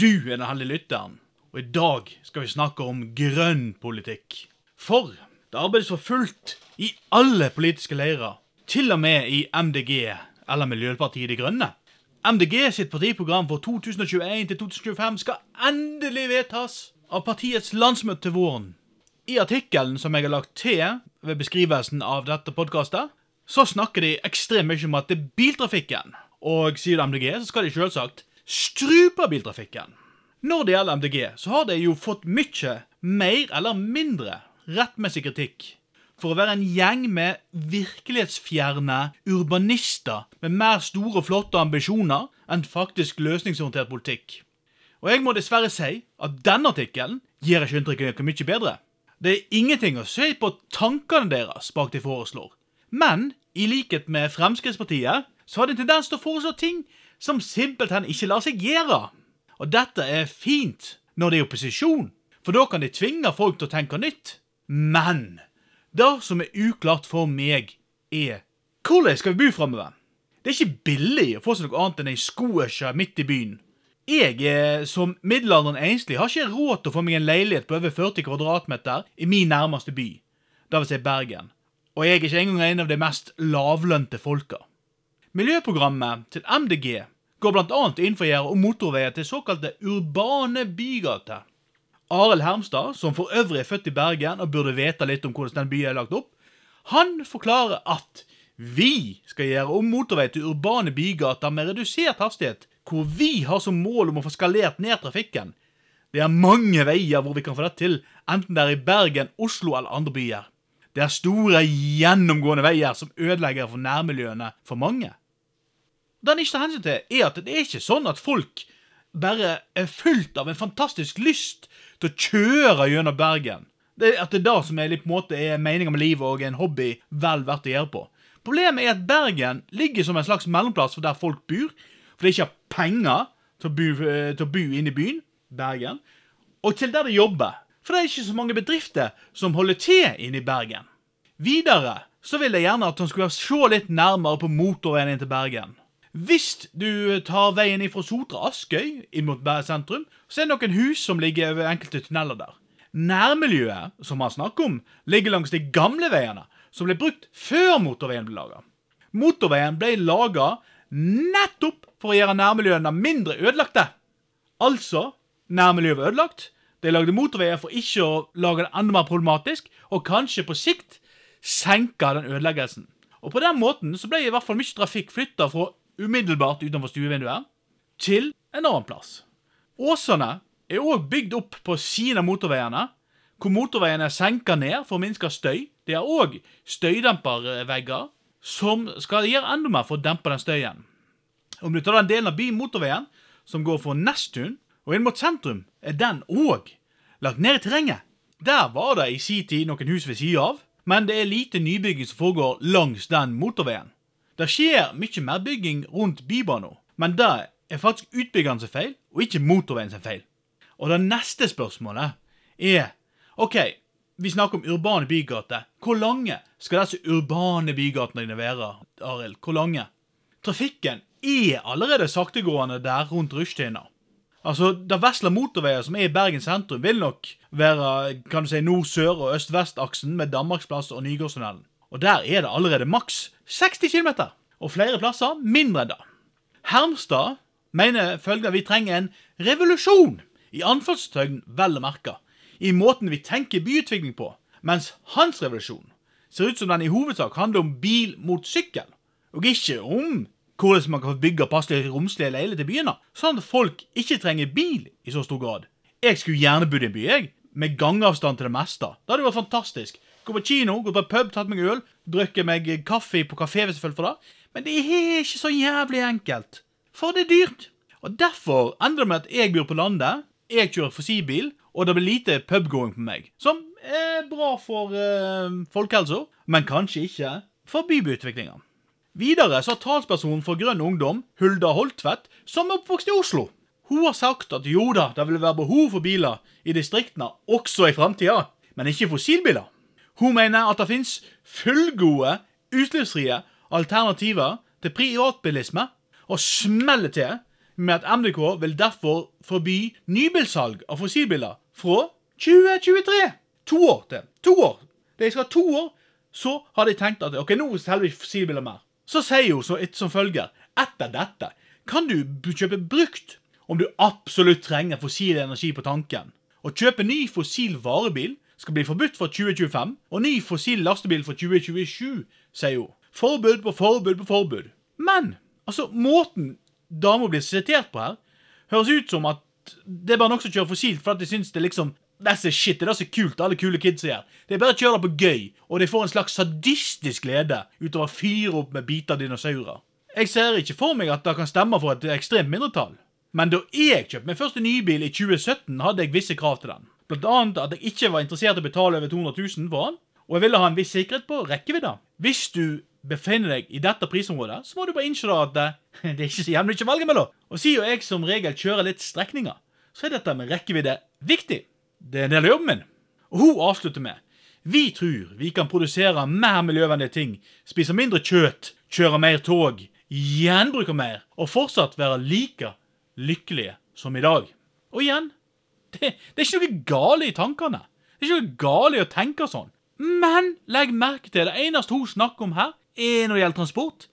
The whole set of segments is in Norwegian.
Du er den heldige lytteren, og i dag skal vi snakke om grønn politikk. For det arbeides for fullt i alle politiske leirer, til og med i MDG, eller Miljøpartiet De Grønne. MDG sitt partiprogram for 2021 til 2025 skal endelig vedtas av partiets landsmøte til våren. I artikkelen som jeg har lagt til ved beskrivelsen av dette podkastet, så snakker de ekstremt mye om at det er biltrafikken. Og sier du MDG, så skal de selvsagt strupe biltrafikken. Når det gjelder MDG, så har de jo fått mye mer eller mindre rettmessig kritikk for å være en gjeng med virkelighetsfjerne urbanister med mer store og flotte ambisjoner enn faktisk løsningsorientert politikk. Og jeg må dessverre si at denne artikkelen gir ikke inntrykket noe mye bedre. Det er ingenting å si på tankene deres bak de foreslår. Men i likhet med Fremskrittspartiet så har de tendens til å foreslå ting som simpelthen ikke lar seg gjøre. Og dette er fint når det er opposisjon, for da kan de tvinge folk til å tenke nytt. Men det som er uklart for meg, er hvordan skal vi bo framover? Det er ikke billig å få seg noe annet enn ei skoesje midt i byen. Jeg som middelaldrende enslig har ikke råd til å få meg en leilighet på over 40 kvadratmeter i min nærmeste by, dvs. si Bergen. Og jeg er ikke engang en av de mest lavlønte folka. Miljøprogrammet til MDG går bl.a. inn for å gjøre om motorveier til såkalte urbane bygater. Arild Hermstad, som for øvrig er født i Bergen og burde vite litt om hvordan den byen er lagt opp, han forklarer at vi skal gjøre om motorvei til urbane bygater med redusert hastighet, hvor vi har som mål om å få skalert ned trafikken. Det er mange veier hvor vi kan få det til, enten det er i Bergen, Oslo eller andre byer. Det er store, gjennomgående veier som ødelegger for nærmiljøene for mange. Det han ikke tar hensyn til, er at det er ikke sånn at folk bare er fullt av en fantastisk lyst til å kjøre gjennom Bergen. Det at det er det som er på en måte er meninga med livet og en hobby vel verdt å gjøre på. Problemet er at Bergen ligger som en slags mellomplass for der folk bor, for de ikke har penger til å bo, til å bo inne i byen, Bergen, og til der de jobber. For det er ikke så mange bedrifter som holder til inne i Bergen. Videre så vil jeg gjerne at han skulle se litt nærmere på motorveien inn til Bergen. Hvis du tar veien ifra Sotra Askøy inn mot Bergen sentrum, så er det noen hus som ligger over enkelte tunneler der. Nærmiljøet som han snakker om, ligger langs de gamle veiene, som ble brukt før motorveien ble laga. Motorveien ble laga nettopp for å gjøre nærmiljøene mindre ødelagte. Altså, nærmiljøet var ødelagt. De lagde motorveier for ikke å lage det enda mer problematisk, og kanskje på sikt senke den ødeleggelsen. Og på den måten så ble i hvert fall mye trafikk flytta fra umiddelbart utenfor stuevinduet til en annen plass. Åsene er òg bygd opp på siden av motorveiene, hvor motorveiene er senka ned for å minske støy. De har òg støydempervegger som skal gjøre enda mer for å dempe den støyen. Om du tar den delen av bymotorveien som går fra Nesttun og inn mot sentrum, er den òg lagt ned i terrenget. Der var det i sin tid noen hus ved sida av, men det er lite nybygging som foregår langs den motorveien. Det skjer mye mer bygging rundt Bybanen, men det er faktisk utbyggeren sin feil, og ikke motorveien sin feil. Og det neste spørsmålet er OK, vi snakker om urbane bygater. Hvor lange skal disse urbane bygatene dine være, Arild? Hvor lange? Trafikken er allerede saktegående der rundt rushtida. Altså, Det vesle motorveier som er i Bergen sentrum, vil nok være kan du si, nord-sør- og øst-vest-aksen med Danmarksplass og Nygårdstunnelen. Og der er det allerede maks 60 km, og flere plasser mindre enn det. Hermstad mener følgende vi trenger en revolusjon, i anførselstegn vel å merke, i måten vi tenker byutvikling på, mens hans revolusjon ser ut som den i hovedsak handler om bil mot sykkel, og ikke om hvordan man kan bygge passelige romslige leiligheter i byene, sånn at folk ikke trenger bil i så stor grad. Jeg skulle gjerne bodd i en by, jeg, med gangavstand til det meste. Det hadde vært fantastisk. Gå på kino, gå på pub, tatt meg øl, drikke meg kaffe på kafé hvis jeg for det. Men det er ikke så jævlig enkelt. For det er dyrt. Og derfor ender det med at jeg bor på landet, jeg kjører fossilbil, og det blir lite pubgåing på meg. Som er bra for eh, folkehelsa, men kanskje ikke for bybyutviklinga. Videre så har talspersonen for Grønn Ungdom, Hulda Holtvedt, som er oppvokst i Oslo. Hun har sagt at jo da, det vil være behov for biler i distriktene også i framtida, men ikke fossilbiler. Hun mener at det finnes fullgode, utslippsfrie alternativer til privatbilisme, og smeller til med at MDK vil derfor forby nybilsalg av fossilbiler fra 2023. To år til. To år. De skal ha to år, så har de tenkt at ok, nå selger vi fossilbiler mer. Så sier hun så som følger. Etter dette kan du kjøpe brukt om du absolutt trenger fossil energi på tanken. Å kjøpe ny fossil varebil skal bli forbudt fra 2025, og ny fossil lastebil fra 2027, sier hun. Forbud på forbud på forbud. Men altså, måten dama blir sitert på her, høres ut som at det er bare noen som kjører fossilt for at de syns det liksom That's a shit, det er så kult, alle kule kids gjør. Er bare å kjøre det på gøy, og de får en slags sadistisk glede utover å fyre opp med biter av dinosaurer. Jeg ser ikke for meg at det kan stemme for et ekstremt mindretall. Men da jeg kjøpte min første nybil i 2017, hadde jeg visse krav til den. Blant annet at jeg ikke var interessert i å betale over 200 000 for den, og jeg ville ha en viss sikkerhet på rekkevidde. Hvis du befinner deg i dette prisområdet, så må du bare innse at eh, det er ikke så jævlig mye å velge mellom. Og siden jeg som regel kjører litt strekninger, så er dette med rekkevidde viktig. Det er en del av jobben min. Og hun avslutter med Vi tror vi kan produsere mer miljøvennlige ting, spise mindre kjøtt, kjøre mer tog, gjenbruke mer, og fortsatt være like lykkelige som i dag. Og igjen, det, det er ikke noe gale i tankene. Det er ikke noe gale i å tenke sånn. Men legg merke til det eneste hun snakker om her, er når det gjelder transport,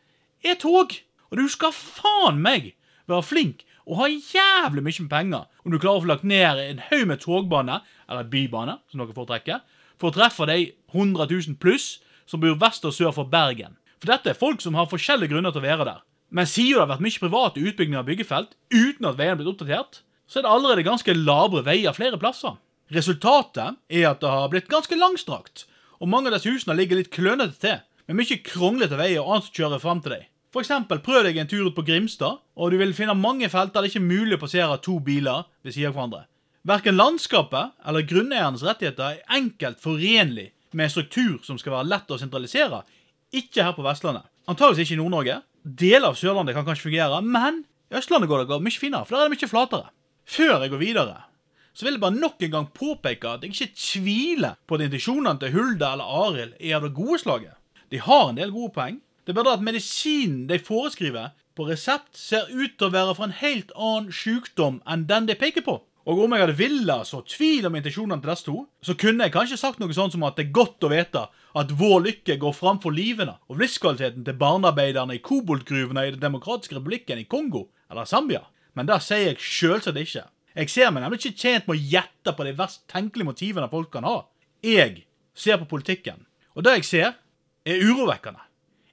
er tog. Og du skal faen meg være flink og ha jævlig mye penger om du klarer å få lagt ned en haug med togbane, eller bybane, som dere foretrekker, for å treffe de 100 000 pluss som bor vest og sør for Bergen. For dette er folk som har forskjellige grunner til å være der. Men siden det har vært mye private utbygginger av byggefelt uten at veiene har blitt oppdatert, så er det allerede ganske labre veier flere plasser. Resultatet er at det har blitt ganske langstrakt, og mange av disse husene ligger litt klønete til, med mye kronglete veier og annet som kjører fram til deg. For eksempel, prøv deg en tur ut på Grimstad, og du vil finne mange felter det ikke er mulig å passere to biler ved siden av hverandre. Verken landskapet eller grunneiernes rettigheter er enkelt forenlig med en struktur som skal være lett å sentralisere, ikke her på Vestlandet. Antakeligvis ikke i Nord-Norge. Deler av Sørlandet kan kanskje fungere, men i Østlandet går det mye finere, for der er det mye flatere. Før jeg går videre, så vil jeg bare nok en gang påpeke at jeg ikke tviler på at intensjonene til Hulda eller Arild er av det gode slaget. De har en del gode poeng. Det er bare at medisinen de foreskriver på resept, ser ut til å være for en helt annen sykdom enn den de peker på. Og om jeg hadde villet så tvil om intensjonene til disse to, så kunne jeg kanskje sagt noe sånt som at det er godt å vite at vår lykke går framfor livene og livskvaliteten til barnearbeiderne i koboltgruvene i Den demokratiske republikken i Kongo eller Zambia. Men det sier jeg selvsagt ikke. Jeg ser meg nemlig ikke tjent med å gjette på de verst tenkelige motivene folk kan ha. Jeg ser på politikken, og det jeg ser, er urovekkende.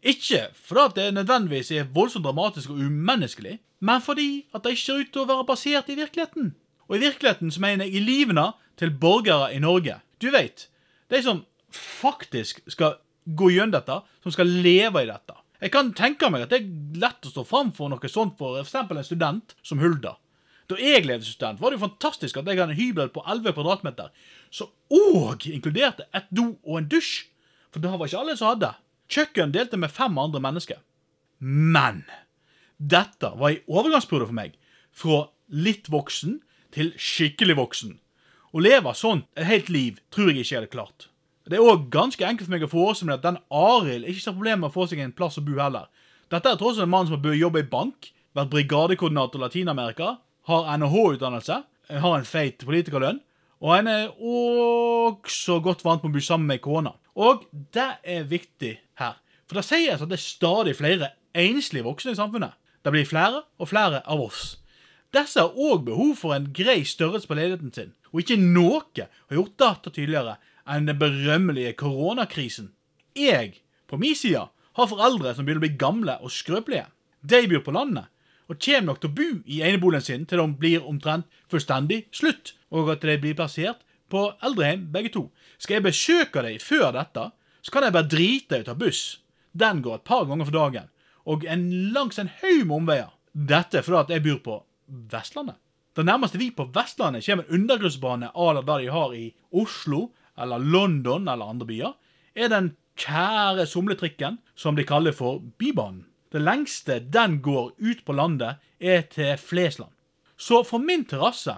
Ikke fordi det nødvendigvis er voldsomt dramatisk og umenneskelig, men fordi at det ikke ser ut til å være basert i virkeligheten. Og i virkeligheten så mener jeg i livene til borgere i Norge. Du vet, de som faktisk skal gå gjennom dette, som skal leve i dette. Jeg kan tenke meg at det er lett å stå fram for noe sånt for f.eks. en student som Hulda. Da jeg levde student, var det jo fantastisk at jeg hadde en hybel på 11 kvadratmeter som òg inkluderte et do og en dusj. For det var ikke alle som hadde. Kjøkken delte med fem andre mennesker. Men dette var en overgangsperiode for meg. Fra litt voksen til skikkelig voksen. Å leve sånn et helt liv tror jeg ikke jeg hadde klart. Det er òg ganske enkelt for meg å forestille meg at den Arild ikke har problemer med å få seg en plass å bo heller. Dette er tross alt en mann som har jobba i bank, vært brigadekoordinator i Latin-Amerika, har NHH-utdannelse, har en feit politikerlønn, og han er også godt vant med å bo sammen med kona. Og det er viktig her. For det sies at det er stadig flere enslige voksne i samfunnet. Det blir flere og flere av oss. Disse har òg behov for en grei størrelse på ledigheten sin, og ikke noe har gjort dette tydeligere enn den berømmelige koronakrisen. Jeg, på min side, har foreldre som begynner å bli gamle og skrøpelige. De bor på landet, og kommer nok til å bo i eneboligen sin til de blir omtrent fullstendig slutt, og at de blir plassert på eldrehjem begge to. Skal jeg besøke dem før dette, så kan jeg bare drite i å ta buss. Den går et par ganger for dagen, og en langs en haug med omveier. Dette fordi at jeg bor på Vestlandet. Det nærmeste vi på Vestlandet kommer en undergrunnsbane à la det de har i Oslo, eller London eller andre byer, er den kjære somletrikken som de kaller for Bybanen. Det lengste den går ut på landet, er til Flesland. Så for min terrasse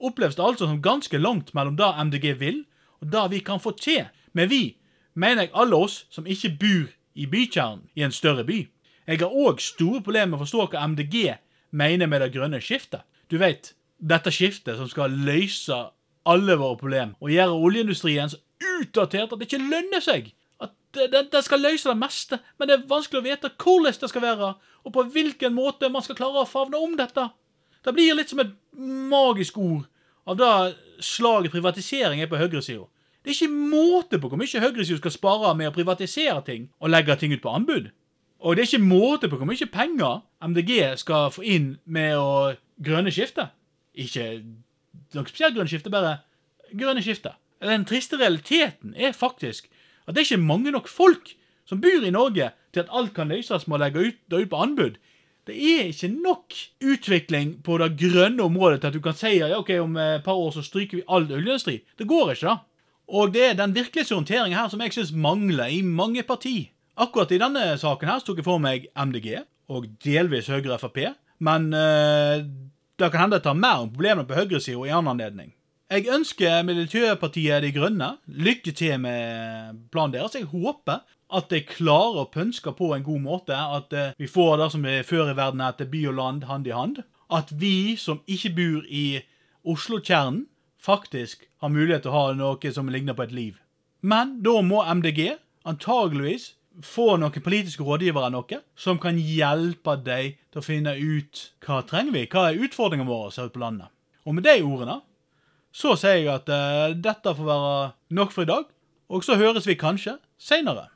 oppleves det altså som ganske langt mellom det MDG vil, og det vi kan få til. Men vi mener jeg alle oss som ikke bor i bykjernen i en større by. Jeg har òg store problemer med å forstå hva MDG mener med det grønne skiftet. Du vet, dette skiftet som skal løse alle våre problemer og gjøre oljeindustrien så utdatert at det ikke lønner seg. At det, det skal løse det meste, men det er vanskelig å vite hvordan det skal være, og på hvilken måte man skal klare å favne om dette. Det blir litt som et magisk ord av det slaget privatisering er på høyresida. Det er ikke måte på hvor mye høyresida skal spare med å privatisere ting og legge ting ut på anbud. Og det er ikke måte på hvor mye penger MDG skal få inn med å grønne skifte. Ikke noe spesielt grønne skifte, bare grønne skifte. Den triste realiteten er faktisk at det er ikke mange nok folk som bor i Norge til at alt kan løses med å legge ut, det ut på anbud. Det er ikke nok utvikling på det grønne området til at du kan si ja, ok, om et par år så stryker vi all oljeindustri. Det går ikke, da. Og det er den virkelighetsorienteringen her som jeg syns mangler i mange parti. Akkurat i denne saken her tok jeg for meg MDG, og delvis Høyre Frp. Men uh, det kan hende jeg tar mer om problemene på høyresida i annen anledning. Jeg ønsker Miljøpartiet De Grønne lykke til med planen deres. Jeg håper at de klarer å pønske på en god måte. At uh, vi får det som er før i verden heter by og land hand i hand. At vi som ikke bor i Oslo-kjernen, faktisk har mulighet til å ha noe som ligner på et liv. Men da må MDG antageligvis få noen politiske rådgivere noe, som kan hjelpe deg til å finne ut hva trenger vi, hva er utfordringene våre her ute på landet. Og med de ordene så sier jeg at uh, dette får være nok for i dag, og så høres vi kanskje seinere.